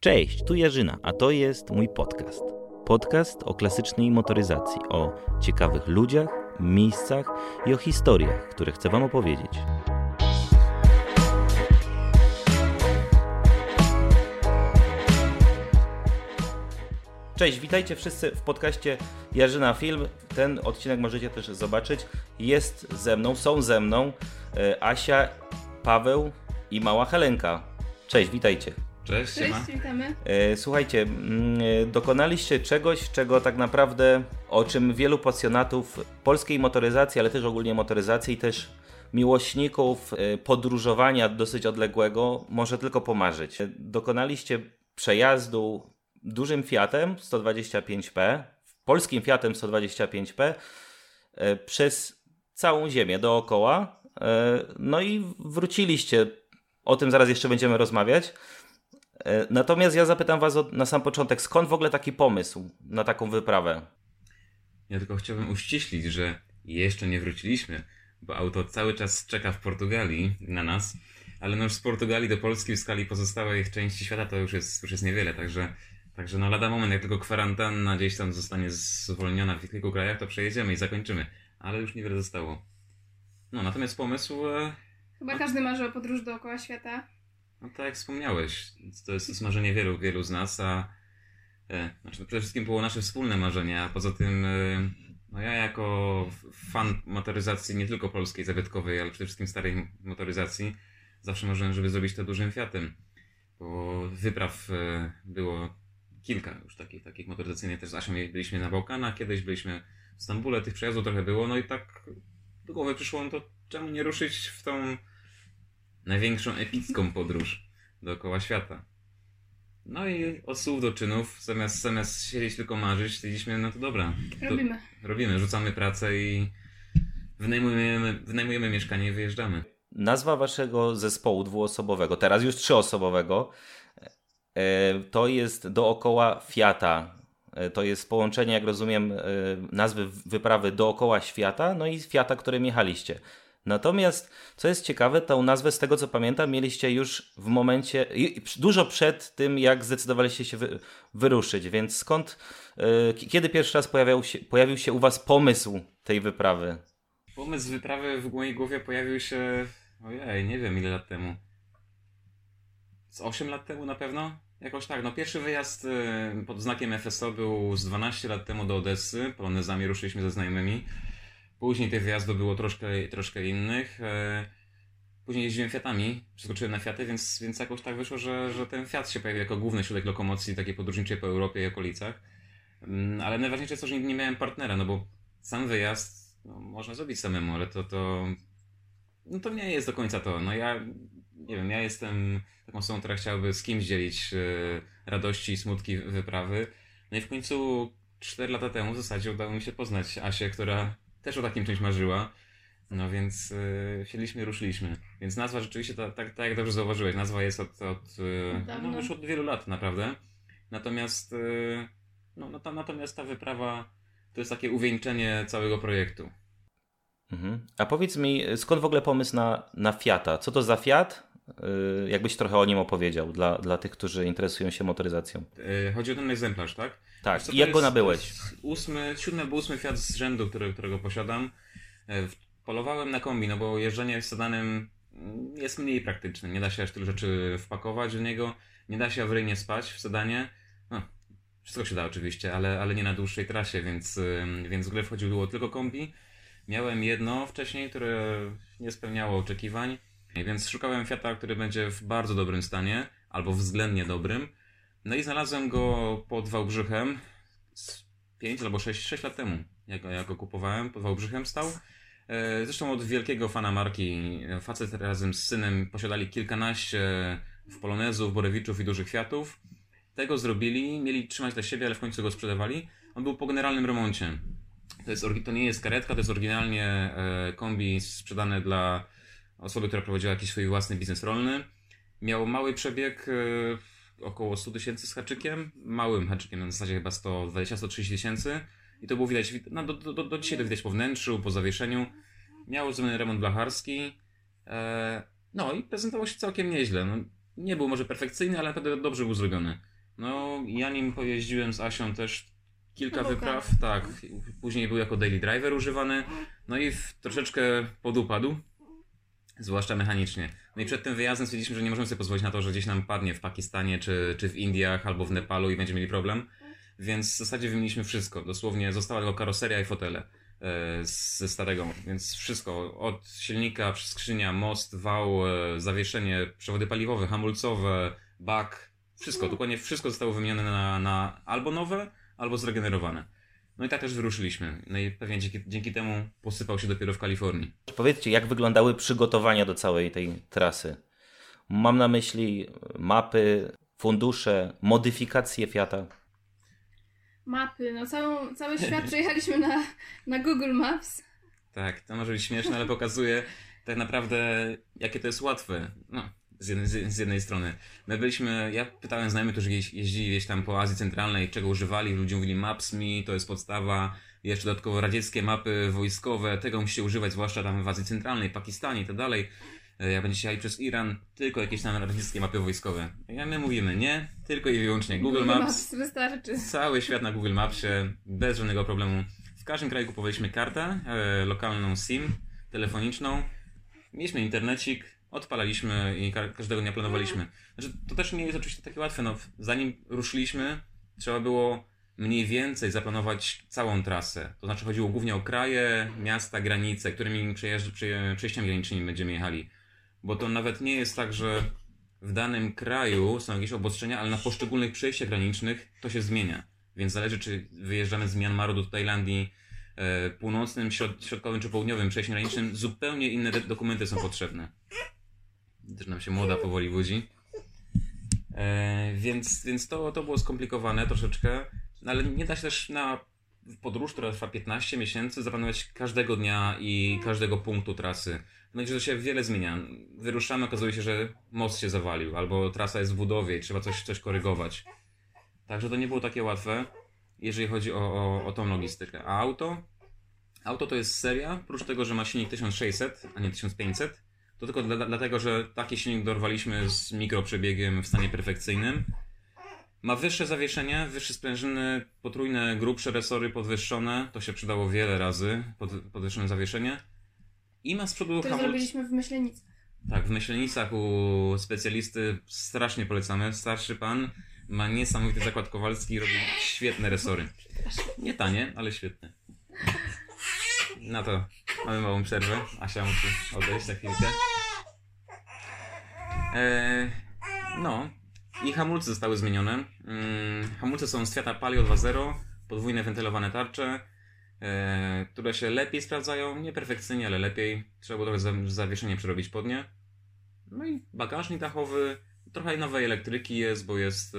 Cześć, tu Jarzyna, a to jest mój podcast. Podcast o klasycznej motoryzacji, o ciekawych ludziach, miejscach i o historiach, które chcę Wam opowiedzieć. Cześć, witajcie wszyscy w podcaście Jarzyna Film. Ten odcinek możecie też zobaczyć. Jest ze mną, są ze mną e, Asia, Paweł i mała Helenka. Cześć, witajcie. Cześć, Cześć, witamy. E, Słuchajcie, mm, e, dokonaliście czegoś, czego tak naprawdę, o czym wielu pasjonatów polskiej motoryzacji, ale też ogólnie motoryzacji i też miłośników e, podróżowania dosyć odległego może tylko pomarzyć. Dokonaliście przejazdu dużym Fiatem 125P, polskim Fiatem 125P e, przez całą ziemię dookoła. No i wróciliście. O tym zaraz jeszcze będziemy rozmawiać. E, Natomiast ja zapytam Was na sam początek, skąd w ogóle taki pomysł na taką wyprawę? Ja tylko chciałbym uściślić, że jeszcze nie wróciliśmy, bo auto cały czas czeka w Portugalii na nas, ale no już z Portugalii do Polski w skali pozostałych części świata to już jest, już jest niewiele, także, także no lada moment, jak tylko kwarantanna gdzieś tam zostanie zwolniona w kilku krajach, to przejedziemy i zakończymy, ale już niewiele zostało. No natomiast pomysł, e, Chyba każdy marzy o podróż dookoła świata. No tak jak wspomniałeś, to jest, to marzenie wielu, wielu z nas, a e, znaczy, no przede wszystkim było nasze wspólne marzenie, a poza tym e, no ja jako fan motoryzacji nie tylko polskiej, zabytkowej, ale przede wszystkim starej motoryzacji, zawsze marzyłem, żeby zrobić to dużym Fiatem, bo wypraw e, było kilka już takich, takich motoryzacyjnych, też z Asią byliśmy na Bałkanach, kiedyś byliśmy w Stambule, tych przejazdów trochę było, no i tak do głowy przyszło, no to czemu nie ruszyć w tą największą epicką podróż dookoła świata. No i od słów do czynów, zamiast, zamiast siedzieć tylko marzyć, stwierdziliśmy, no to dobra, to Robimy. robimy, rzucamy pracę i wynajmujemy, wynajmujemy mieszkanie i wyjeżdżamy. Nazwa Waszego zespołu dwuosobowego, teraz już trzyosobowego, e, to jest dookoła Fiata. E, To jest połączenie, jak rozumiem, e, nazwy wyprawy dookoła świata, no i Fiata, którym jechaliście. Natomiast, co jest ciekawe, tą nazwę, z tego co pamiętam, mieliście już w momencie, dużo przed tym, jak zdecydowaliście się wy, wyruszyć. Więc skąd, k- kiedy pierwszy raz pojawiał się, pojawił się u Was pomysł tej wyprawy? Pomysł wyprawy w mojej głowie pojawił się, ojej, nie wiem ile lat temu. Z 8 lat temu na pewno? Jakoś tak, no pierwszy wyjazd y, pod znakiem FSO był z 12 lat temu do Odessy, polonezami ruszyliśmy ze znajomymi. Później tych wyjazdów było troszkę, troszkę innych. e, Później jeździłem Fiatami, przeskoczyłem na Fiaty, więc, więc jakoś tak wyszło, że, że ten Fiat się pojawił jako główny środek lokomocji takiej podróżniczej po Europie i okolicach. Mm, Ale najważniejsze jest to, że nie, miałem partnera, no bo sam wyjazd no, można zrobić samemu, ale to, to, no to nie jest do końca to. No ja, nie wiem, ja jestem taką osobą, która chciałaby z kimś dzielić e, radości i smutki wyprawy. No i w końcu 4 lata temu w zasadzie udało mi się poznać Asię, która też o takim czymś marzyła. No więc e, siedliśmy i ruszyliśmy. Więc nazwa rzeczywiście, tak, tak, tak jak dobrze zauważyłeś, nazwa jest od, od dawna. no, już od wielu lat naprawdę. Natomiast, e, no, no, ta, natomiast ta wyprawa to jest takie uwieńczenie całego projektu. Mhm. A powiedz mi, skąd w ogóle pomysł na, na Fiata? Co to za Fiat? Yy, Jakbyś trochę o nim opowiedział dla, dla tych, którzy interesują się motoryzacją. Chodzi o ten egzemplarz, tak? Tak, co, i jak go nabyłeś? Ósmy, siódmy albo ósmy Fiat z rzędu, który, którego posiadam. E, w- Polowałem na kombi, no bo jeżdżenie sedanem mm, jest mniej praktyczne. Nie da się aż tylu rzeczy wpakować w niego. Nie da się awaryjnie spać w sedanie. No, wszystko się da oczywiście, ale, ale nie na dłuższej trasie, więc, więc w grę wchodziło tylko kombi. Miałem jedno wcześniej, które nie spełniało oczekiwań, więc szukałem Fiata, który będzie w bardzo dobrym stanie, albo względnie dobrym. No i znalazłem go pod Wałbrzychem 5 albo 6, 6 lat temu, jak, go- jak go kupowałem, pod Wałbrzychem stał. E, Zresztą od wielkiego fana marki, e, facet razem z synem posiadali kilkanaście w Polonezów, Borewiczów i dużych Fiatów. Tego zrobili, mieli trzymać dla siebie, ale w końcu go sprzedawali. On był po generalnym remoncie. To, jest, to nie jest karetka, to jest oryginalnie e, kombi sprzedane dla osoby, która prowadziła jakiś swój własny biznes rolny. Miał mały przebieg, około 100 tysięcy z haczykiem, małym haczykiem, na zasadzie chyba 120-130 tysięcy. I to było widać, no, do, do, do dzisiaj to widać po wnętrzu, po zawieszeniu. Miało zrobiony remont blacharski. E, no i prezentował się całkiem nieźle. No, nie był może perfekcyjny, ale naprawdę dobrze był zrobiony. No, ja nim pojeździłem z Asią też kilka No, wypraw, tak. Później był jako daily driver używany, no i w, troszeczkę podupadł, zwłaszcza mechanicznie. No i przed tym wyjazdem stwierdziliśmy, że nie możemy sobie pozwolić na to, że gdzieś nam padnie w Pakistanie, czy, czy w Indiach, albo w Nepalu i będziemy mieli problem. Więc w zasadzie wymieniliśmy wszystko. Dosłownie została tylko karoseria i fotele e, ze starego. Więc wszystko. Od silnika, skrzynia, most, wał, e, zawieszenie, przewody paliwowe, hamulcowe, bak. Wszystko. Dokładnie wszystko zostało wymienione na, na albo nowe, albo zregenerowane. No i tak też wyruszyliśmy. No i pewnie dzięki, dzięki temu posypał się dopiero w Kalifornii. Powiedzcie, jak wyglądały przygotowania do całej tej trasy? Mam na myśli mapy, fundusze, modyfikacje Fiata. Mapy, no całą, cały świat przejechaliśmy na, na Google Maps. Tak, to może być śmieszne, ale pokazuje tak naprawdę, jakie to jest łatwe. No, z jednej, z jednej strony. My byliśmy, ja pytałem znajomych, którzy jeź- jeździli gdzieś tam po Azji Centralnej, czego używali, ludzie mówili Maps.me, to jest podstawa, jeszcze dodatkowo radzieckie mapy wojskowe, tego musicie używać, zwłaszcza tam w Azji Centralnej, Pakistanie i tak dalej. E, Jak będziecie jechali przez Iran, tylko jakieś tam radzieckie mapy wojskowe. Ja my mówimy nie, tylko i wyłącznie Google Maps. wystarczy. Cały świat na Google Mapsie, bez żadnego problemu. W każdym kraju kupowaliśmy kartę, e, lokalną SIM, telefoniczną. Mieliśmy internecik, odpalaliśmy i ka- każdego dnia planowaliśmy. Znaczy, to też nie jest oczywiście takie łatwe. No, zanim ruszyliśmy, trzeba było mniej więcej zaplanować całą trasę. To znaczy chodziło głównie o kraje, miasta, granice, którymi przejeżdż- przeje- przejściami granicznymi będziemy jechali. Bo to nawet nie jest tak, że w danym kraju są jakieś obostrzenia, ale na poszczególnych przejściach granicznych to się zmienia. Więc zależy, czy wyjeżdżamy z Myanmaru do Tajlandii e, północnym, środ- środkowym czy południowym przejściem granicznym, zupełnie inne dokumenty są potrzebne. Też nam się młoda powoli budzi. E, więc więc to, to było skomplikowane troszeczkę, no ale nie da się też na podróż, która trwa 15 miesięcy, zaplanować każdego dnia i każdego punktu trasy. Będzie, że się wiele zmienia. Wyruszamy, okazuje się, że most się zawalił, albo trasa jest w budowie i trzeba coś, coś korygować. Także to nie było takie łatwe, jeżeli chodzi o, o, o tą logistykę. A auto? Auto to jest seria, oprócz tego, że ma silnik 1600, a nie 1500, to tylko dla, dlatego, że taki silnik dorwaliśmy z mikroprzebiegiem w stanie perfekcyjnym. Ma wyższe zawieszenie, wyższe sprężyny, potrójne, grubsze resory podwyższone. To się przydało wiele razy, pod, podwyższone zawieszenie. I ma z przodu To hamulc... zrobiliśmy w Myślenicach. Tak, w Myślenicach u specjalisty strasznie polecamy. Starszy pan ma niesamowity zakład kowalski i robi świetne resory. Nie tanie, ale świetne. Na to mamy małą przerwę. Asia musi odejść na chwilkę. Eee, no. I hamulce zostały zmienione. Mm, hamulce są z Fiata Palio 2.0, podwójne wentylowane tarcze, e, które się lepiej sprawdzają. Nie perfekcyjnie, ale lepiej. Trzeba było trochę za- zawieszenie przerobić pod nie. No i bagażnik dachowy. Trochę nowej elektryki jest, bo jest, e,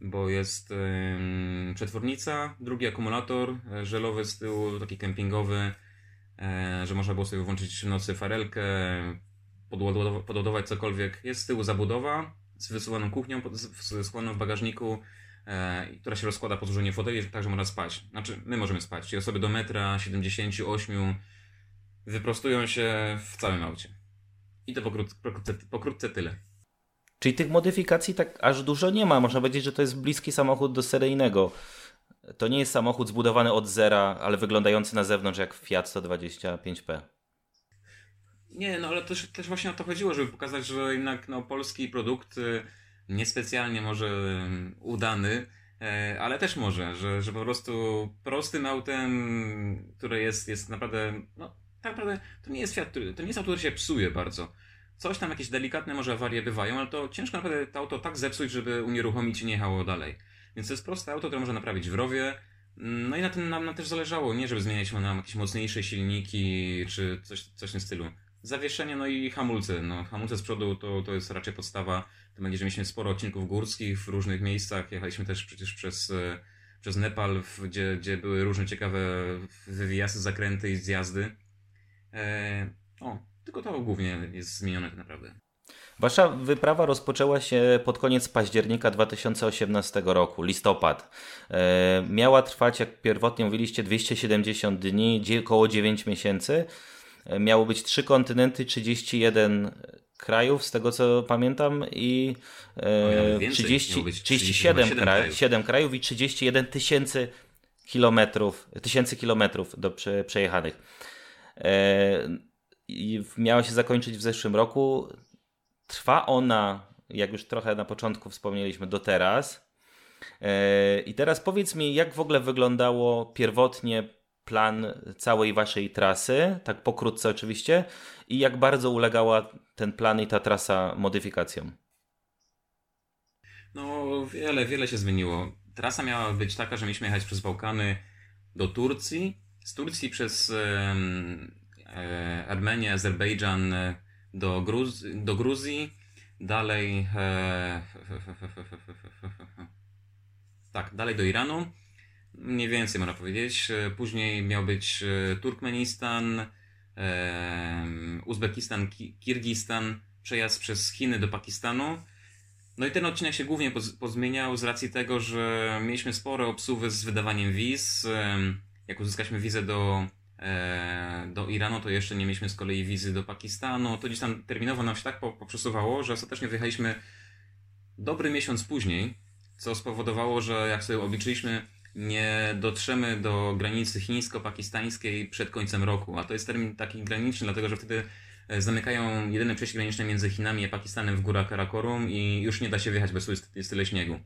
bo jest przetwornica, drugi akumulator e, żelowy z tyłu, taki kempingowy, że można było sobie włączyć w nocy farelkę, podładowa- podładować cokolwiek. Jest z tyłu zabudowa z wysuwaną kuchnią, składowaną w bagażniku, e, która się rozkłada po złożeniu foteli, tak, że można spać. Znaczy, my możemy spać, czyli osoby do metra 78 wyprostują się w całym aucie. I to pokrótce, pokrótce, pokrótce tyle. Czyli tych modyfikacji tak aż dużo nie ma. Można powiedzieć, że to jest bliski samochód do seryjnego. To nie jest samochód zbudowany od zera, ale wyglądający na zewnątrz jak Fiat 125P. Nie, no ale też, też właśnie o to chodziło, żeby pokazać, że jednak no, polski produkt y, niespecjalnie może ym, udany, e, ale też może, że, że po prostu prostym autem, które jest, jest naprawdę, no tak naprawdę to nie jest Fiat, to nie jest auto, które się psuje bardzo. Coś tam, jakieś delikatne może awarie bywają, ale to ciężko naprawdę to auto tak zepsuć, żeby unieruchomić i nie jechało dalej. Więc to jest proste auto, które można naprawić w rowie. No i na tym nam, nam też zależało, nie żeby zmieniać nam jakieś mocniejsze silniki, czy coś, coś w tym stylu. Zawieszenie, no i hamulce. No, hamulce z przodu to, to jest raczej podstawa. To będzie, że mieliśmy sporo odcinków górskich w różnych miejscach. Jechaliśmy też przecież przez, e, przez Nepal, gdzie, gdzie były różne ciekawe wywiasy, zakręty i zjazdy. E, o, tylko to głównie jest zmienione tak naprawdę. Wasza wyprawa rozpoczęła się pod koniec października 2018 roku, listopad. E, miała trwać, jak pierwotnie mówiliście, 270 dni, około 9 miesięcy. E, miało być trzy kontynenty, 31 krajów, z tego co pamiętam, i e, więcej, 30, 37 krajów. 7 krajów i 31 tysięcy kilometrów, tysięcy kilometrów do prze, przejechanych. E, I miała się zakończyć w zeszłym roku. Trwa ona, jak już trochę na początku wspomnieliśmy, do teraz. E, I teraz powiedz mi, jak w ogóle wyglądało pierwotnie plan całej waszej trasy, tak pokrótce oczywiście, i jak bardzo ulegała ten plan i ta trasa modyfikacjom? No, wiele, wiele się zmieniło. Trasa miała być taka, że mieliśmy jechać przez Bałkany do Turcji, z Turcji przez e, Armenię, Azerbejdżan do, Gruz do Gruzji, dalej e, tak, dalej do Iranu, mniej więcej można powiedzieć. Później miał być Turkmenistan, Uzbekistan, Kirgistan, przejazd przez Chiny do Pakistanu. No i ten odcinek się głównie pozmieniał z racji tego, że mieliśmy spore obsuwy z wydawaniem wiz. Jak uzyskaliśmy wizę do, e, do Iranu, to jeszcze nie mieliśmy z kolei wizy do Pakistanu. To gdzieś tam terminowo nam się tak poprzesuwało, że ostatecznie wyjechaliśmy dobry miesiąc później, co spowodowało, że jak sobie obliczyliśmy, nie dotrzemy do granicy chińsko-pakistańskiej przed końcem roku. A to jest termin taki graniczny, dlatego że wtedy e, zamykają jedyne przejście graniczne między Chinami a Pakistanem w górach Karakorum i już nie da się wjechać, bo jest tyle śniegu.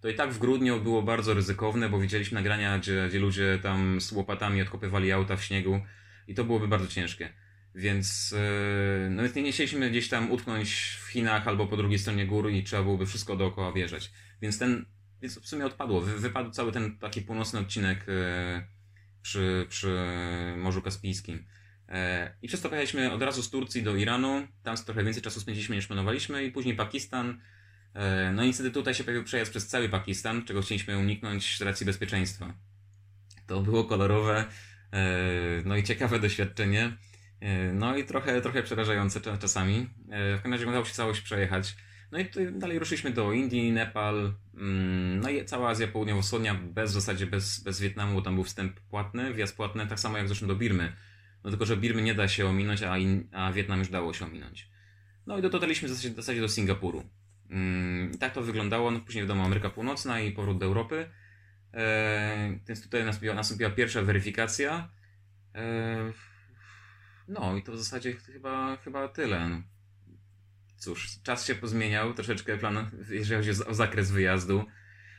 To i tak w grudniu było bardzo ryzykowne, bo widzieliśmy nagrania, gdzie, gdzie ludzie tam z łopatami odkopywali auta w śniegu i to byłoby bardzo ciężkie. Więc yy, no, nie chcieliśmy gdzieś tam utknąć w Chinach albo po drugiej stronie gór i trzeba byłoby wszystko dookoła wjeżdżać. Więc ten więc w sumie odpadło. Wypadł cały ten taki północny odcinek e, przy, przy Morzu Kaspijskim. E, I przez to pojechaliśmy od razu z Turcji do Iranu. Tam trochę więcej czasu spędziliśmy niż planowaliśmy. I później Pakistan. E, no niestety tutaj się pojawił przejazd przez cały Pakistan, czego chcieliśmy uniknąć z racji bezpieczeństwa. To było kolorowe, no i ciekawe doświadczenie. No i trochę, trochę przerażające czasami. W każdym razie udało się całość przejechać. No i dalej ruszyliśmy do Indii, Nepal, mm, no i cała Azja Południowo-Wschodnia, bez w zasadzie bez, bez Wietnamu, bo tam był wstęp płatny, wjazd płatny, tak samo jak zresztą do Birmy. No tylko, że Birmy nie da się ominąć, a, in, a Wietnam już dało się ominąć. No i dotarliśmy w zasadzie, w zasadzie do Singapuru. Mm, I tak to wyglądało, no później wiadomo Ameryka Północna i powrót do Europy. E, więc tutaj nastąpiła, nastąpiła pierwsza weryfikacja. E, no i to w zasadzie chyba, chyba tyle. No cóż, czas się pozmieniał, troszeczkę plan, jeżeli chodzi o zakres wyjazdu.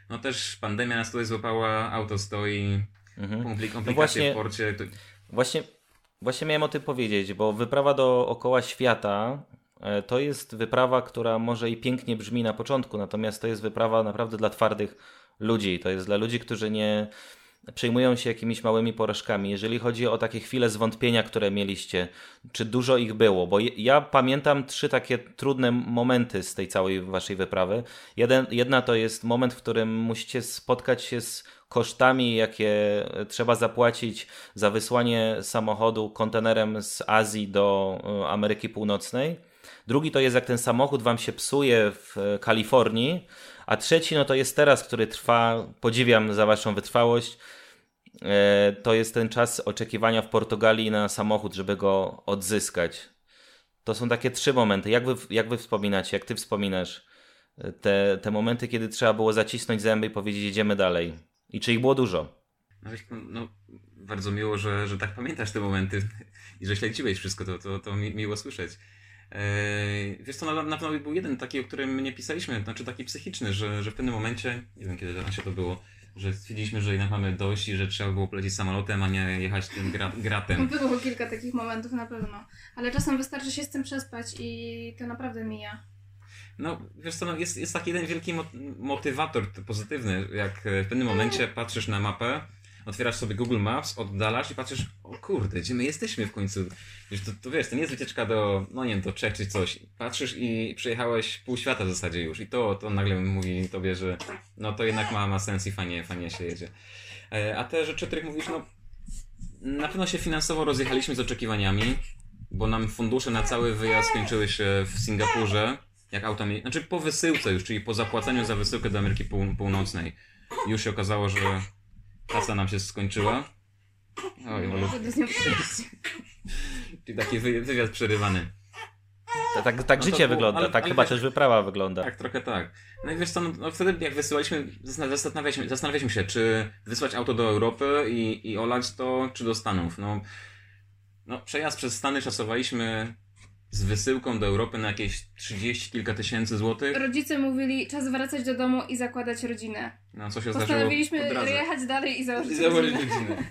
No też pandemia nas tutaj złapała, auto stoi, mhm. komplikacje no właśnie, w porcie. Właśnie, właśnie miałem o tym powiedzieć, bo wyprawa dookoła świata to jest wyprawa, która może i pięknie brzmi na początku, natomiast to jest wyprawa naprawdę dla twardych ludzi. To jest dla ludzi, którzy nie przejmują się jakimiś małymi porażkami. Jeżeli chodzi o takie chwile zwątpienia, które mieliście, czy dużo ich było? Bo ja pamiętam trzy takie trudne momenty z tej całej waszej wyprawy. Jeden, jedna to jest moment, w którym musicie spotkać się z kosztami, jakie trzeba zapłacić za wysłanie samochodu kontenerem z Azji do e, Ameryki Północnej. Drugi to jest jak ten samochód wam się psuje w Kalifornii, a trzeci, no to jest teraz, który trwa, podziwiam za Waszą wytrwałość. E, to jest ten czas oczekiwania w Portugalii na samochód, żeby go odzyskać. To są takie trzy momenty. Jak wy, jak wy wspominacie, jak ty wspominasz e, te, te momenty, kiedy trzeba było zacisnąć zęby i powiedzieć, jedziemy dalej? I czy ich było dużo? No, no bardzo miło, że, że tak pamiętasz te momenty i że śledziłeś wszystko, to, to, to miło słyszeć. Eee, wiesz co, na, na pewno był jeden taki, o którym nie pisaliśmy, znaczy taki psychiczny, że, że w pewnym momencie, nie wiem kiedy to się to było, że stwierdziliśmy, że jednak mamy dość i że trzeba było polecieć samolotem, a nie jechać tym gra, gratem. Było kilka takich momentów na pewno, ale czasem wystarczy się z tym przespać i to naprawdę mija. No, wiesz co, no jest, jest taki jeden wielki motywator pozytywny, jak w pewnym momencie patrzysz na mapę otwierasz sobie Google Maps, oddalasz i patrzysz, o kurde, gdzie my jesteśmy w końcu. Wiesz, to, to wiesz, to nie jest wycieczka do, no nie wiem, do Czech czy coś. Patrzysz i przejechałeś pół świata w zasadzie już i to, to nagle mówi tobie, że no to jednak ma, ma sens i fajnie, fajnie się jedzie. E, a te rzeczy, o których mówisz, no na pewno się finansowo rozjechaliśmy z oczekiwaniami, bo nam fundusze na cały wyjazd skończyły się w Singapurze, jak auta mieli, znaczy po wysyłce już, czyli po zapłaceniu za wysyłkę do Ameryki Północnej. Już się okazało, że Kasa nam się skończyła. Oj, Olu. Czyli taki wy, wywiad przerywany. Tak, tak, tak No życie było- wygląda, ale- tak ale chyba wiesz- też wyprawa wygląda. Tak, trochę tak. No i wiesz co, no, no wtedy jak wysyłaliśmy, zastanawialiśmy, zastanawialiśmy się, czy wysłać auto do Europy i, i olać to, czy do Stanów. No, no przejazd przez Stany szacowaliśmy z wysyłką do Europy na jakieś 30 kilka tysięcy złotych. Rodzice mówili, czas wracać do domu i zakładać rodzinę. No co się zdarzyło Postanowiliśmy po drodze. jechać dalej i założyć I założyć rodzinę. rodzinę.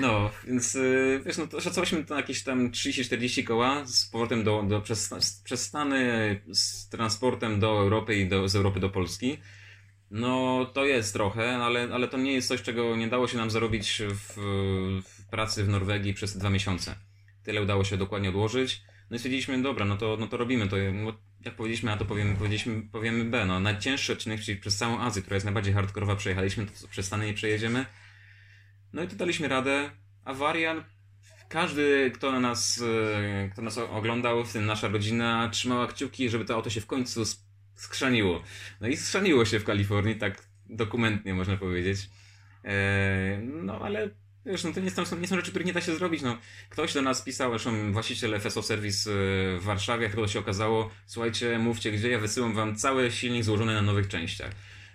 No, więc y, wiesz, no to szacowaliśmy to na jakieś tam 30-40 koła z powrotem do, do przez, przez Stany, z transportem do Europy i do, z Europy do Polski. No, to jest trochę, ale, ale to nie jest coś, czego nie dało się nam zarobić w, w pracy w Norwegii przez dwa miesiące. Tyle udało się dokładnie odłożyć. No i stwierdziliśmy, dobra, no to, no to robimy to. Jak powiedzieliśmy A, to powiemy, powiedzieliśmy, powiemy B. No, najcięższy odcinek, czyli przez całą Azję, która jest najbardziej hardkorowa, przejechaliśmy, to przez Stany nie przejedziemy. No i tu daliśmy radę. Awaria. Każdy, kto na nas, e, kto nas oglądał, w tym nasza rodzina, trzymała kciuki, żeby to auto się w końcu sk- skrzaniło. No i skrzaniło się w Kalifornii, tak dokumentnie można powiedzieć. E, No ale wiesz, no to nie są, nie są rzeczy, których nie da się zrobić. No, ktoś do nas pisał, zresztą właściciel FSO Service e, w Warszawie, jak to się okazało, słuchajcie, mówcie gdzie, ja wysyłam wam cały silnik złożony na nowych częściach.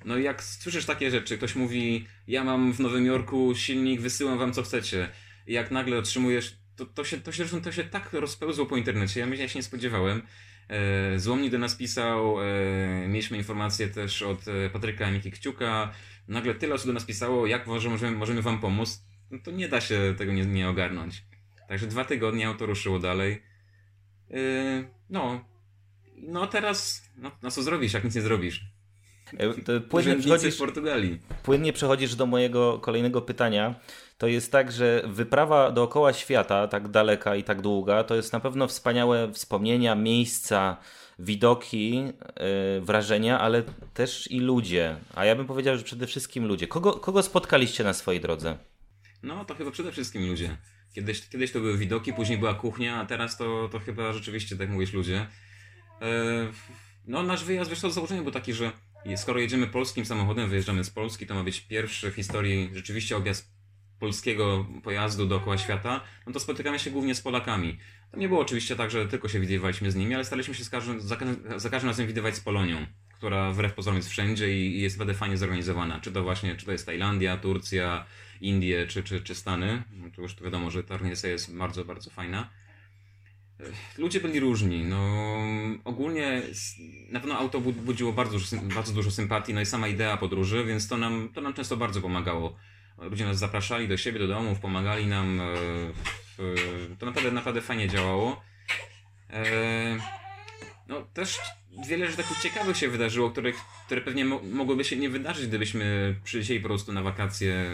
No i jak słyszysz takie rzeczy, ktoś mówi, ja mam w Nowym Jorku silnik, wysyłam wam co chcecie. I jak nagle otrzymujesz, to, to, się, to, się, to się tak rozpełzło po internecie, ja, ja się nie spodziewałem. E, Złomnik do nas pisał, e, mieliśmy informacje też od e, Patryka Miki Kciuka. Nagle tyle osób do nas pisało, jak może, możemy, możemy wam pomóc. No to nie da się tego nie, nie ogarnąć. Także dwa tygodnie auto ruszyło dalej. E, no. No teraz, no, no co zrobisz, jak nic nie zrobisz? E, Płynnie przechodzisz, Portugalii. płynnie przechodzisz do mojego kolejnego pytania. To jest tak, że wyprawa dookoła świata, tak daleka i tak długa, to jest na pewno wspaniałe wspomnienia, miejsca, widoki, e, wrażenia, ale też i ludzie. A ja bym powiedział, że przede wszystkim ludzie. Kogo, kogo spotkaliście na swojej drodze? No to chyba przede wszystkim ludzie. Kiedyś, kiedyś to były widoki, później była kuchnia, a teraz to, to chyba rzeczywiście, tak mówisz, ludzie. E, no nasz wyjazd, wiesz co, z założenia był taki, że skoro jedziemy polskim samochodem, wyjeżdżamy z Polski, to ma być pierwszy w historii rzeczywiście objazd polskiego pojazdu dookoła świata, no to spotykamy się głównie z Polakami. To nie było oczywiście tak, że tylko się widywaliśmy z nimi, ale staraliśmy się z każdym, za, ka- za każdym razem widywać z Polonią, która wbrew pozorom jest wszędzie i, jest naprawdę fajnie zorganizowana. Czy to właśnie, czy to jest Tajlandia, Turcja, Indie, czy, czy, czy Stany. No to już wiadomo, że ta organizacja jest bardzo, bardzo fajna. Ludzie byli różni. No, ogólnie na pewno auto bu- budziło bardzo, bardzo dużo sympatii, no i sama idea podróży, więc to nam, to nam często bardzo pomagało. Ludzie nas zapraszali do siebie, do domów, pomagali nam. e, To naprawdę, naprawdę fajnie działało. E, No też wiele rzeczy takich ciekawych się wydarzyło, których, które pewnie mo- mogłyby się nie wydarzyć, gdybyśmy przylecieli po prostu na wakacje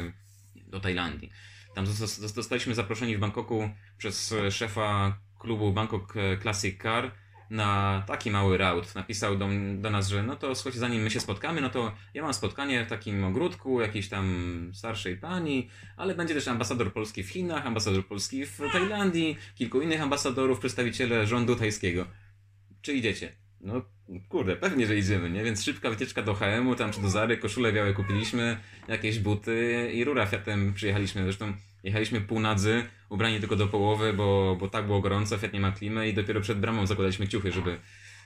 do Tajlandii. Tam zosta- zosta- zostaliśmy zaproszeni w Bangkoku przez szefa klubu Bangkok Classic Car na taki mały raut. Napisał do, do nas, że no to słuchajcie, zanim my się spotkamy, no to ja mam spotkanie w takim ogródku jakiejś tam starszej pani, ale będzie też ambasador Polski w Chinach, ambasador Polski w Tajlandii, kilku innych ambasadorów, przedstawiciele rządu tajskiego. Czy idziecie? No kurde, pewnie, że idziemy, nie? Więc szybka wycieczka do HM-u, tam czy do Zary, koszule białe kupiliśmy, jakieś buty i rura Fiatem przyjechaliśmy. Zresztą jechaliśmy półnadzy, ubrani tylko do połowy, bo, bo tak było gorąco, Fiat nie ma klimy i dopiero przed bramą zakładaliśmy ciuchy, żeby,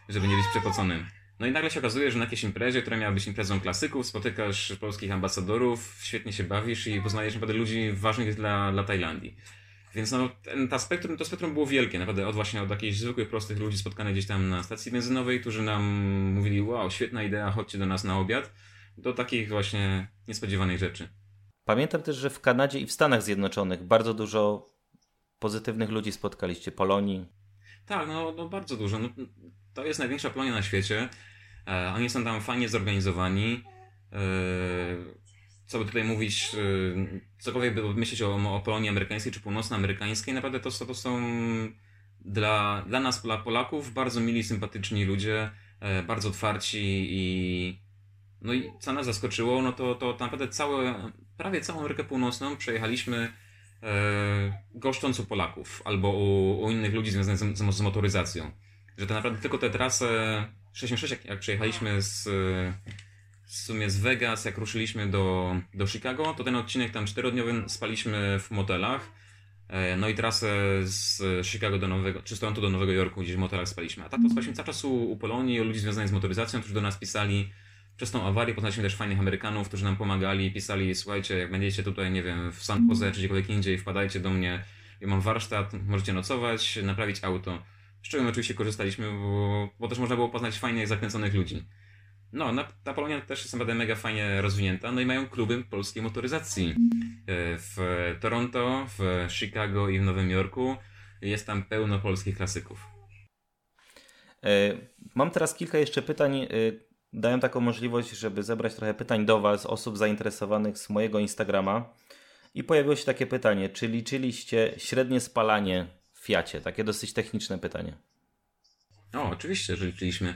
żeby nie być przepoconym. No i nagle się okazuje, że na jakiejś imprezie, która miała być imprezą klasyków, spotykasz polskich ambasadorów, świetnie się bawisz i poznajesz naprawdę ludzi ważnych dla, dla Tajlandii. Więc no, ten, ta spektrum, to spektrum było wielkie, naprawdę od właśnie od jakichś zwykłych, prostych ludzi spotkanych gdzieś tam na stacji benzynowej, którzy nam mówili, wow, świetna idea, chodźcie do nas na obiad, do takich właśnie niespodziewanych rzeczy. Pamiętam też, że w Kanadzie i w Stanach Zjednoczonych bardzo dużo pozytywnych ludzi spotkaliście. Polonii. Tak, no, no bardzo dużo. No, to jest największa Polonia na świecie. E, oni są tam fajnie zorganizowani. E, co by tutaj mówić, e, cokolwiek by myśleć o, o Polonii amerykańskiej czy północnoamerykańskiej, naprawdę to, to są dla, dla nas, dla Polaków, bardzo mili, sympatyczni ludzie, e, bardzo otwarci i no i co nas zaskoczyło, no to, to naprawdę całe, prawie całą Amerykę Północną przejechaliśmy e, goszcząc u Polaków albo u, u innych ludzi związanych z, z, z motoryzacją. Że to naprawdę tylko tę trasę 66, jak, jak przejechaliśmy z, w sumie z Vegas, jak ruszyliśmy do, do Chicago, to ten odcinek tam czterodniowy spaliśmy w motelach. E, no i trasę z Chicago do Nowego, czy Toronto do Nowego Jorku, gdzieś w motorach spaliśmy. A tak to spaliśmy cały czas u, u Polonii, u ludzi związanych z motoryzacją, którzy do nas pisali przez tą awarię. Poznaliśmy też fajnych Amerykanów, którzy nam pomagali, pisali, słuchajcie, jak będziecie tutaj, nie wiem, w San Jose czy gdziekolwiek indziej, wpadajcie do mnie, ja mam warsztat, możecie nocować, naprawić auto. Z czego my oczywiście korzystaliśmy, bo, bo też można było poznać fajnych, zakręconych ludzi. No, na, ta Polonia też jest naprawdę mega fajnie rozwinięta, no i mają kluby polskiej motoryzacji. E, w Toronto, w Chicago i w Nowym Jorku jest tam pełno polskich klasyków. E, mam teraz kilka jeszcze pytań. E, daję taką możliwość, żeby zebrać trochę pytań do Was, osób zainteresowanych z mojego Instagrama. I pojawiło się takie pytanie, czy liczyliście średnie spalanie w Fiacie? Takie dosyć techniczne pytanie. O, oczywiście, że liczyliśmy.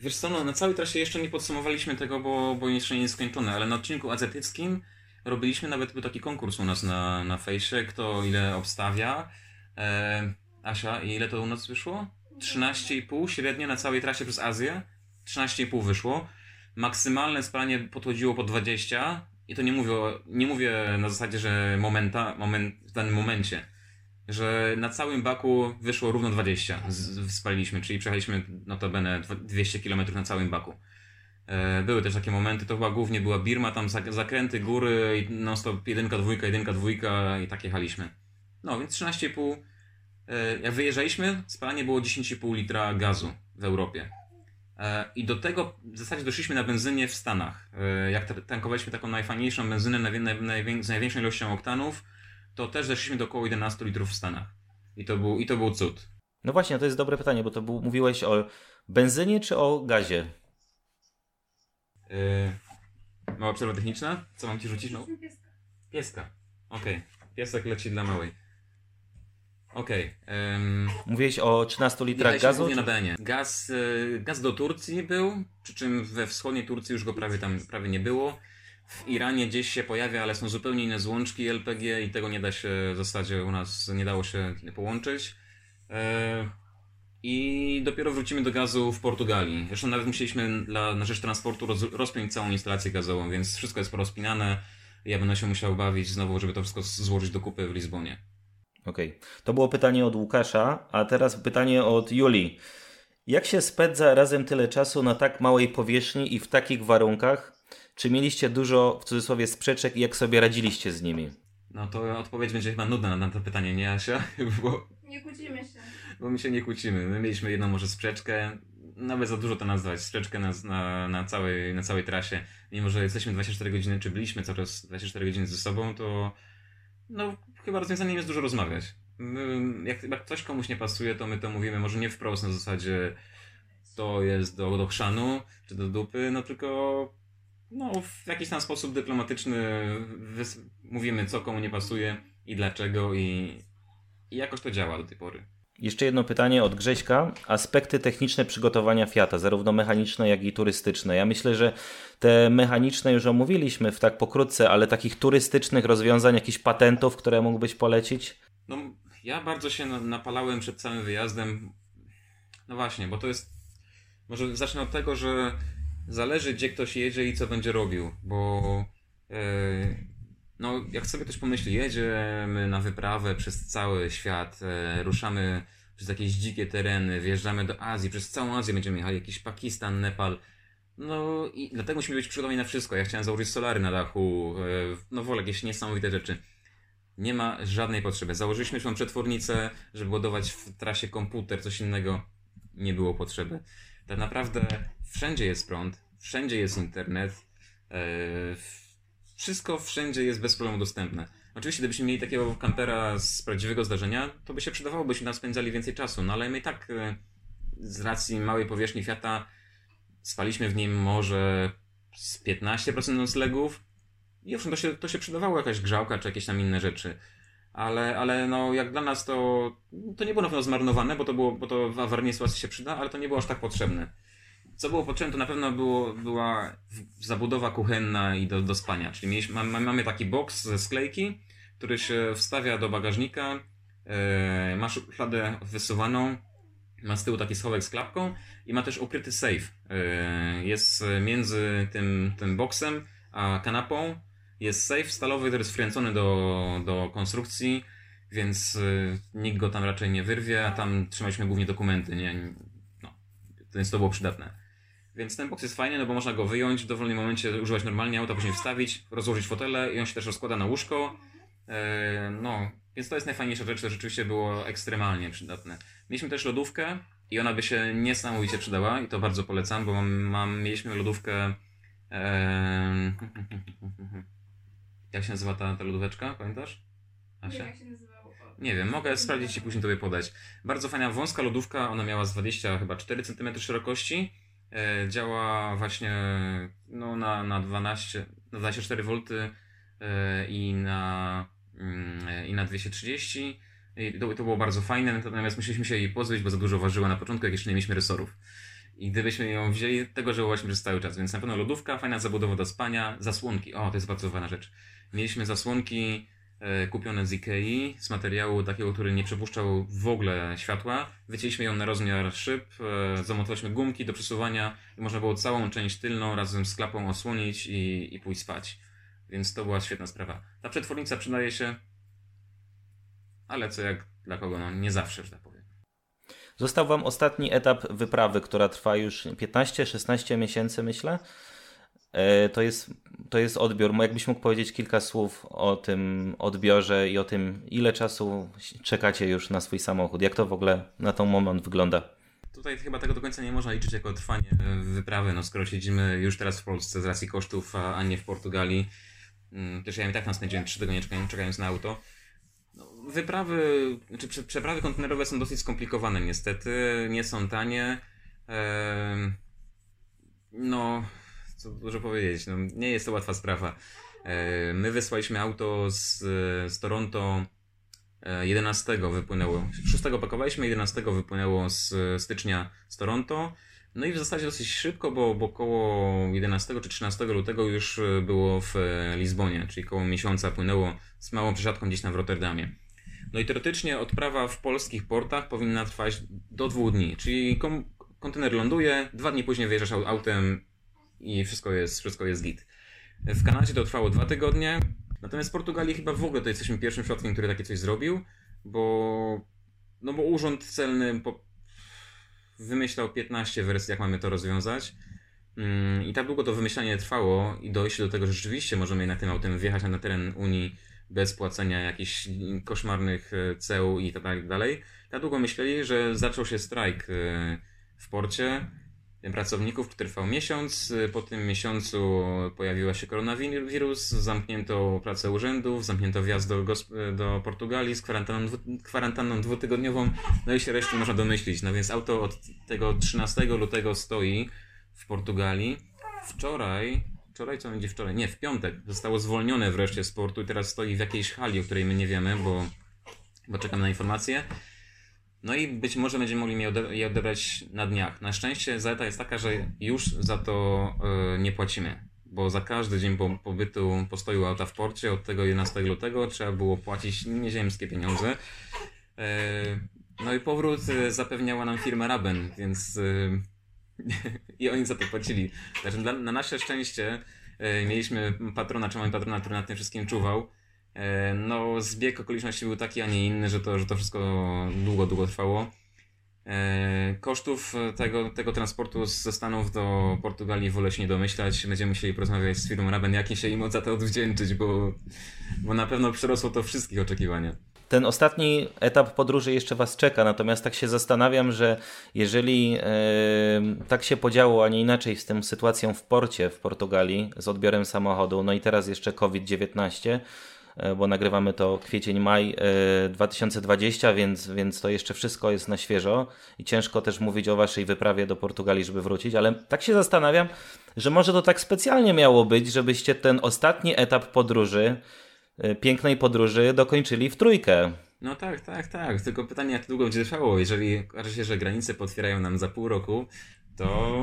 Wiesz co, no, na całej trasie jeszcze nie podsumowaliśmy tego, bo, bo jeszcze nie jest skończone, ale na odcinku azjatyckim robiliśmy nawet był taki konkurs u nas na, na fejsie, kto ile obstawia. E, Asia, ile to u nas wyszło? 13,5 średnio na całej trasie przez Azję. 13,5 wyszło. Maksymalne spalanie podchodziło po 20 i to nie mówię, nie mówię na zasadzie, że momenta, moment, w danym momencie że na całym baku wyszło równo 20. Spaliliśmy, czyli przejechaliśmy notabene 200 km na całym baku. E, były też takie momenty, to chyba głównie była Birma, tam zakręty, góry non stop jedynka, dwójka, jedynka, dwójka i tak jechaliśmy. No, więc 13,5. E, jak wyjeżdżaliśmy, spalanie było 10,5 litra gazu w Europie. E, I do tego w zasadzie doszliśmy na benzynie w Stanach. Jak tankowaliśmy taką najfajniejszą benzynę z największą ilością oktanów, to też zeszliśmy do około 11 litrów w Stanach. I to był, i to był cud. No właśnie, to jest dobre pytanie, bo to był, mówiłeś o benzynie czy o gazie? Yy, mała przerwa techniczna? Co mam ci rzucić? No? Pieska. Pieska. Okej. Okay. Piesek leci dla małej. Okej. Okay. Um, Mówiłeś o 13 litrach gazu? Czy... na Benie. Gaz, y, gaz do Turcji był, przy czym we wschodniej Turcji już go prawie tam prawie nie było w Iranie gdzieś się pojawia, ale są zupełnie inne złączki LPG i tego nie da się w zasadzie u nas nie dało się połączyć. E, I dopiero wrócimy do gazu w Portugalii. Zresztą nawet musieliśmy dla, na rzecz transportu roz, rozpiąć całą instalację gazową, więc wszystko jest porozpinane. Ja będę się musiał bawić znowu, żeby to wszystko złożyć do kupy w Lizbonie. Okej. Okay. To było pytanie od Łukasza, a teraz pytanie od Julii. Jak się spędza razem tyle czasu na tak małej powierzchni i w takich warunkach? Czy mieliście dużo, w cudzysłowie, sprzeczek i jak sobie radziliście z nimi? No to odpowiedź będzie chyba nudna na to pytanie, nie Asia? Bo, nie kłócimy się. Bo my się nie kłócimy. My mieliśmy jedną może sprzeczkę, nawet za dużo to nazwać, sprzeczkę na, na, na, całej, na całej trasie. Mimo, że jesteśmy 24 godziny, czy byliśmy cały czas 24 godziny ze sobą, to no chyba rozwiązaniem jest dużo rozmawiać. My, jak, jak coś komuś nie pasuje, to my to mówimy, może nie wprost na zasadzie to jest do, do chrzanu, czy do dupy, no tylko no, w jakiś tam sposób dyplomatyczny mówimy, co komu nie pasuje i dlaczego, i, i jakoś to działa do tej pory. Jeszcze jedno pytanie od Grześka. Aspekty techniczne przygotowania Fiata, zarówno mechaniczne, jak i turystyczne. Ja myślę, że te mechaniczne już omówiliśmy w tak pokrótce, ale takich turystycznych rozwiązań, jakichś patentów, które mógłbyś polecić? No, ja bardzo się napalałem przed całym wyjazdem. No właśnie, bo to jest. Może zacznę od tego, że zależy gdzie ktoś jedzie i co będzie robił, bo e, no jak sobie ktoś pomyśli, jedziemy na wyprawę przez cały świat, e, ruszamy przez jakieś dzikie tereny, wjeżdżamy do Azji, przez całą Azję będziemy jechali, jakiś Pakistan, Nepal, no i dlatego musimy być przygotowani na wszystko. Ja chciałem założyć solary na dachu, e, no wolę jakieś niesamowite rzeczy. Nie ma żadnej potrzeby. Założyliśmy już przetwornicę, żeby ładować w trasie komputer, coś innego. Nie było potrzeby. Tak naprawdę wszędzie jest prąd, wszędzie jest internet, e, wszystko wszędzie jest bez problemu dostępne. Oczywiście, gdybyśmy mieli takiego kampera z prawdziwego zdarzenia, to by się przydawało, byśmy tam spędzali więcej czasu, no ale my i tak e, z racji małej powierzchni Fiata spaliśmy w nim może z 15% noclegów i owszem, to się, to się przydawało jakaś grzałka czy jakieś tam inne rzeczy. Ale, ale no, jak dla nas to, to nie było na pewno zmarnowane, bo to, było, bo to w awaryjnej sytuacji się przyda, ale to nie było aż tak potrzebne. Co było potrzebne, to na pewno było, była zabudowa kuchenna i do, do spania. Czyli mieliśmy, mamy, mamy taki boks ze sklejki, który się wstawia do bagażnika, e, ma szufladę wysuwaną, ma z tyłu taki schowek z klapką i ma też ukryty safe. E, jest między tym, tym boksem a kanapą Jest safe stalowy, który jest wkręcony do, do konstrukcji, więc y, nikt go tam raczej nie wyrwie, a tam trzymaliśmy głównie dokumenty, nie? No, więc to było przydatne. Więc ten box jest fajny, no bo można go wyjąć w dowolnym momencie, używać normalnie auta, później wstawić, rozłożyć fotele i on się też rozkłada na łóżko. E, no, więc to jest najfajniejsza rzecz, to rzeczywiście było ekstremalnie przydatne. Mieliśmy też lodówkę i ona by się niesamowicie przydała i to bardzo polecam, bo mam, mam mieliśmy lodówkę e, jak się nazywa ta, ta lodóweczka, pamiętasz? Nie wiem, jak się nazywało. Nie wiem, mogę sprawdzić i później tobie podać. Bardzo fajna wąska lodówka, ona miała z 20 chyba 4 cm szerokości. E, działa właśnie no, na, na 12, na 24 V e, i na, mm, i na 230. I to, to było bardzo fajne, natomiast musieliśmy się jej pozbyć, bo za dużo ważyła na początku, jak jeszcze nie mieliśmy resorów. I gdybyśmy ją wzięli, tego żałowaliśmy przez cały czas. Więc na pewno lodówka, fajna zabudowa do spania, zasłonki. O, to jest bardzo ważna rzecz. Mieliśmy zasłonki kupione z Ikei, z materiału takiego, który nie przepuszczał w ogóle światła. Wycięliśmy ją na rozmiar szyb, e, zamontowaliśmy gumki do przesuwania i można było całą część tylną razem z klapą osłonić i, i pójść spać. Więc to była świetna sprawa. Ta przetwornica przydaje się, ale co jak dla kogo, no nie zawsze, że tak powiem. Został Wam ostatni etap wyprawy, która trwa już 15-16 miesięcy, myślę. E, to jest, to jest odbiór. Jakbyś mógł powiedzieć kilka słów o tym odbiorze i o tym, ile czasu czekacie już na swój samochód? Jak to w ogóle na ten moment wygląda? Tutaj chyba tego do końca nie można liczyć jako trwanie wyprawy, no skoro siedzimy już teraz w Polsce z racji kosztów, a nie w Portugalii. Mm, też ja i tak nas spędziłem 3 tygodnie czekając na auto. No, wyprawy, czy znaczy przeprawy kontenerowe są dosyć skomplikowane niestety, nie są tanie. Eee, no, co dużo powiedzieć, no, nie jest to łatwa sprawa. Eee, my wysłaliśmy auto z, z Toronto 11 eee, wypłynęło, 6 pakowaliśmy, 11 wypłynęło z stycznia z Toronto. No i w zasadzie dosyć szybko, bo, bo około 11 czy 13 lutego już było w Lizbonie, czyli około miesiąca płynęło z małą przesiadką gdzieś tam w Rotterdamie. No i teoretycznie odprawa w polskich portach powinna trwać do dwóch dni, czyli kontener ląduje, dwa dni później wyjeżdżasz autem i wszystko jest, wszystko jest git. W Kanadzie to trwało dwa tygodnie, natomiast w Portugalii chyba w ogóle to jesteśmy pierwszym środkiem, który takie coś zrobił, bo, no bo urząd celny po, wymyślał 15 wersji, jak mamy to rozwiązać. Mm, I tak długo to wymyślanie trwało i dojście do tego, że rzeczywiście możemy jednak tym autem wjechać na teren Unii bez płacenia jakichś koszmarnych e, ceł i tak dalej. Tak długo myśleli, że zaczął się strajk e, w porcie pracowników, który trwał miesiąc. Po tym miesiącu pojawiła się koronawirus, zamknięto pracę urzędów, zamknięto wjazd do, do Portugalii z kwarantanną, kwarantanną dwutygodniową, no i się resztę można domyślić. No więc auto od tego 13 lutego stoi w Portugalii. Wczoraj, wczoraj co będzie wczoraj? Nie, w piątek zostało zwolnione wreszcie z portu i teraz stoi w jakiejś hali, o której my nie wiemy, bo, bo czekamy na informacje. No i być może będziemy mogli je odebrać na dniach. Na szczęście zaleta jest taka, że już za to y, nie płacimy, bo za każdy dzień pobytu, postoju auta w porcie od tego 11 lutego trzeba było płacić nieziemskie pieniądze. E, no i powrót e, zapewniała nam firma Raben, więc i oni za to płacili. Znaczy, na nasze szczęście mieliśmy patrona, czy mamy patrona, który nad tym wszystkim czuwał. E, no, zbieg okoliczności był taki, a nie inny, że to, że to wszystko długo, długo trwało. E, kosztów tego, tego transportu ze Stanów do Portugalii wolę się nie domyślać. Będziemy musieli porozmawiać z firmą Raben, jak się im za to odwdzięczyć, bo, bo na pewno przerosło to wszystkich oczekiwania. Ten ostatni etap podróży jeszcze Was czeka, natomiast tak się zastanawiam, że jeżeli e, tak się podziało, a nie inaczej z tą sytuacją w porcie w Portugalii z odbiorem samochodu, no i teraz jeszcze COVID-19, E, bo nagrywamy to kwiecień, maj 2020, e, więc, więc to jeszcze wszystko jest na świeżo i ciężko też mówić o waszej wyprawie do Portugalii, żeby wrócić, ale tak się zastanawiam, że może to tak specjalnie miało być, żebyście ten ostatni etap podróży, e, pięknej podróży dokończyli w trójkę. No tak, tak, tak. Tylko pytanie, jak długo będzie trwało. Jeżeli okaże się, że granice potwierają nam za pół roku, to,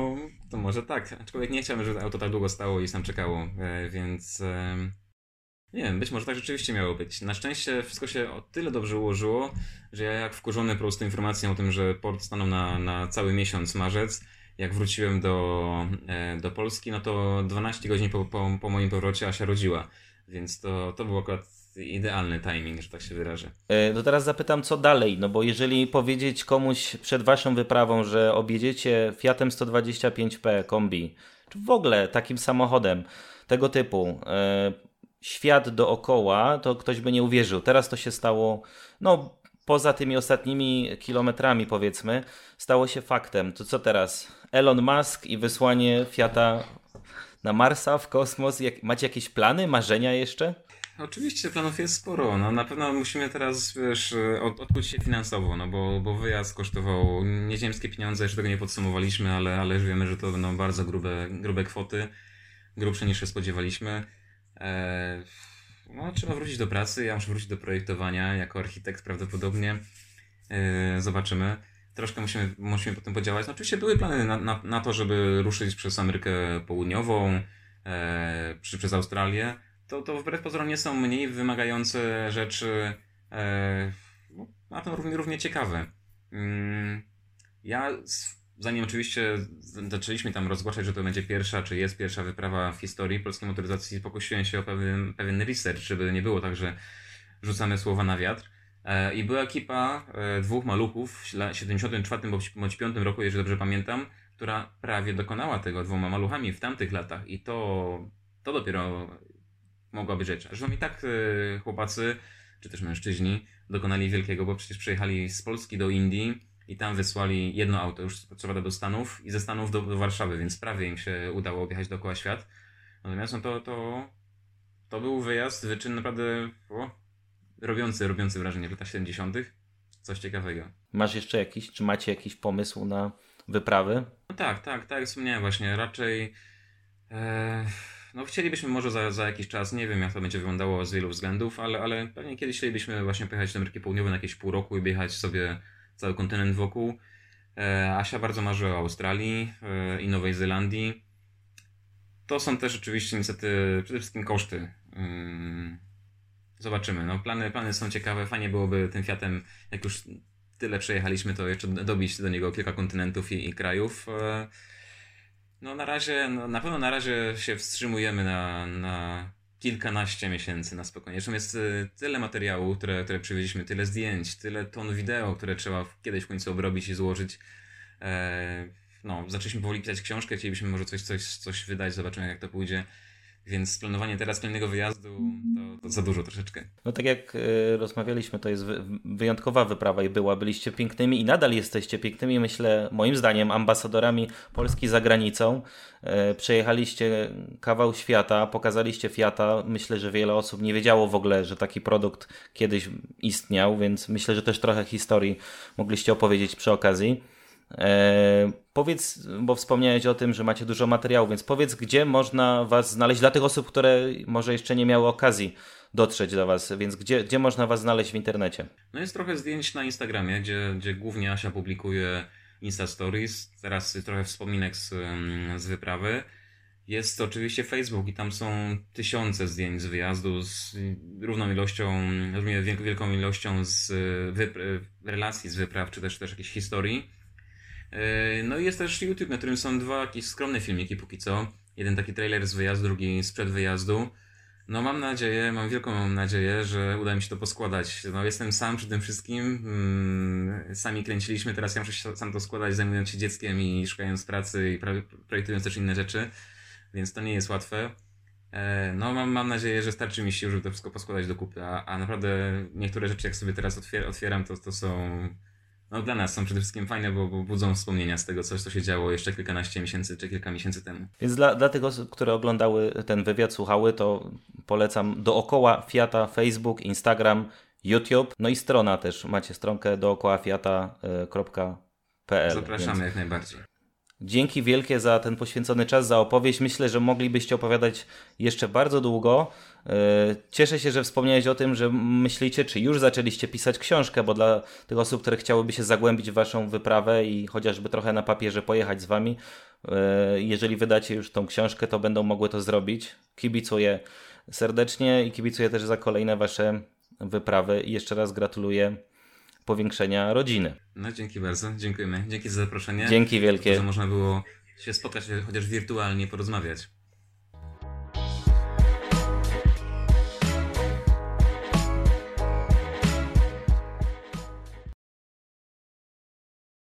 to może tak. Aczkolwiek nie chciałbym, żeby auto tak długo stało i tam czekało, więc nie wiem, być może tak rzeczywiście miało być. Na szczęście wszystko się o tyle dobrze ułożyło, że ja jak wkurzony po prostu informacją o tym, że port stanął na, na cały miesiąc marzec, jak wróciłem do, e, do Polski, no to 12 godzin po, po, po moim powrocie Asia rodziła. Więc to, to był akurat idealny timing, że tak się wyrażę. E, to teraz zapytam, co dalej? No bo jeżeli powiedzieć komuś przed waszą wyprawą, że objedziecie Fiatem 125P kombi, czy w ogóle takim samochodem tego typu, e, świat dookoła, to ktoś by nie uwierzył. Teraz to się stało, no poza tymi ostatnimi kilometrami powiedzmy, stało się faktem. To co teraz? Elon Musk i wysłanie Fiata na Marsa, w kosmos. Jak, macie jakieś plany, marzenia jeszcze? Oczywiście planów jest sporo. No, na pewno musimy teraz wiesz, od, odkuć się finansowo, no bo, bo wyjazd kosztował nieziemskie pieniądze, jeszcze tego nie podsumowaliśmy, ale, ale wiemy, że to będą bardzo grube, grube kwoty, grubsze niż się spodziewaliśmy. Eee, no, trzeba wrócić do pracy, ja muszę wrócić do projektowania jako architekt prawdopodobnie. Eee, zobaczymy. Troszkę musimy, musimy potem podziałać. No, oczywiście były plany na, na, na to, żeby ruszyć przez Amerykę Południową, e, przez Australię to, to wbrew pozorom nie są mniej wymagające rzeczy, e, no, a to równie, równie ciekawe. Mm, ja, zanim oczywiście zaczęliśmy tam rozgłaszać, że to będzie pierwsza, czy jest pierwsza wyprawa w historii polskiej motoryzacji, pokusiłem się o pewien, pewien research, żeby nie było tak, że rzucamy słowa na wiatr. E, I była ekipa e, dwóch maluchów w 74 bądź 5 roku, jeżeli dobrze pamiętam, która prawie dokonała tego dwoma maluchami w tamtych latach. I to, to dopiero mogła być rzecz. Zresztą i tak e, chłopacy, czy też mężczyźni, dokonali wielkiego, bo przecież przejechali z Polski do Indii i tam wysłali jedno auto już co prawda do Stanów i ze Stanów do, do Warszawy, więc prawie im się udało objechać dookoła świat. Natomiast no to, to, to był wyjazd, wyczyn naprawdę o, robiący, robiący wrażenie w latach 70. Coś ciekawego. Masz jeszcze jakiś, czy macie jakiś pomysł na wyprawy? No tak, tak, tak wspomniałem właśnie, raczej e, no chcielibyśmy może za, za jakiś czas, nie wiem jak to będzie wyglądało z wielu względów, ale, ale pewnie kiedyś chcielibyśmy właśnie pojechać do Ameryki Południowej na jakieś pół roku i objechać sobie cały kontynent wokół. E, Asia bardzo marzy o Australii e, i Nowej Zelandii. To są też oczywiście niestety przede wszystkim koszty. Zobaczymy. No, plany, plany są ciekawe. Fajnie byłoby tym Fiatem, jak już tyle przejechaliśmy, to jeszcze dobić do niego kilka kontynentów i, i krajów. E, no na razie, no, na pewno na razie się wstrzymujemy na, na kilkanaście miesięcy na spokojnie. Zresztą jest y, tyle materiału, które, które przywieźliśmy, tyle zdjęć, tyle ton wideo, które trzeba kiedyś w końcu obrobić i złożyć. E, no, zaczęliśmy powoli pisać książkę, chcielibyśmy może coś, coś, coś wydać, zobaczymy jak to pójdzie. Więc planowanie teraz kolejnego wyjazdu to, to, za dużo troszeczkę. No tak jak y, rozmawialiśmy, to jest wy, wyjątkowa wyprawa i była. Byliście pięknymi i nadal jesteście pięknymi, myślę, moim zdaniem, ambasadorami Polski za granicą. Y, przejechaliście kawał świata, pokazaliście Fiata. Myślę, że wiele osób nie wiedziało w ogóle, że taki produkt kiedyś istniał, więc myślę, że też trochę historii mogliście opowiedzieć przy okazji. E, powiedz, bo wspomniałeś o tym, że macie dużo materiału, więc powiedz, gdzie można Was znaleźć dla tych osób, które może jeszcze nie miały okazji dotrzeć do Was, więc gdzie, gdzie można Was znaleźć w internecie? No jest trochę zdjęć na Instagramie, gdzie, gdzie głównie Asia publikuje Insta Stories, teraz trochę wspominek z, z wyprawy. Jest oczywiście Facebook i tam są tysiące zdjęć z wyjazdu z równą ilością, wielką ilością z wypr- relacji z wypraw, czy też, też jakiejś historii. E, no i jest też YouTube, na którym są dwa jakieś skromne filmiki póki co. Jeden taki trailer z wyjazdu, drugi sprzed wyjazdu. No mam nadzieję, mam wielką nadzieję, że uda mi się to poskładać. No jestem sam przy tym wszystkim. Mm, sami kręciliśmy, teraz ja muszę sam to składać, zajmując się dzieckiem i szukając pracy i projektując też inne rzeczy, więc to nie jest łatwe. E, no mam, mam nadzieję, że starczy mi sił, żeby to wszystko poskładać do kupy, a, a naprawdę niektóre rzeczy jak sobie teraz otwieram, to, to są no, dla nas są przede wszystkim fajne, bo, bo budzą wspomnienia z tego coś, co się działo jeszcze kilkanaście miesięcy czy kilka miesięcy temu. Więc dla, dla tych osób, które oglądały ten wywiad, słuchały, to polecam dookoła Fiata Facebook, Instagram, YouTube, no i strona też. Macie stronkę dookoła fiata.pl. Zapraszamy więc... jak najbardziej. Dzięki wielkie za ten poświęcony czas, za opowieść. Myślę, że moglibyście opowiadać jeszcze bardzo długo. E, cieszę się, że wspomniałeś o tym, że myślicie, czy już zaczęliście pisać książkę, bo dla tych osób, które chciałyby się zagłębić w Waszą wyprawę i chociażby trochę na papierze pojechać z Wami, e, jeżeli wydacie już tą książkę, to będą mogły to zrobić. Kibicuję serdecznie i kibicuję też za kolejne Wasze wyprawy i jeszcze raz gratuluję powiększenia rodziny. No dzięki bardzo, dziękujemy. Dzięki za zaproszenie. Dzięki wielkie. Że można było się spotkać, chociaż wirtualnie porozmawiać.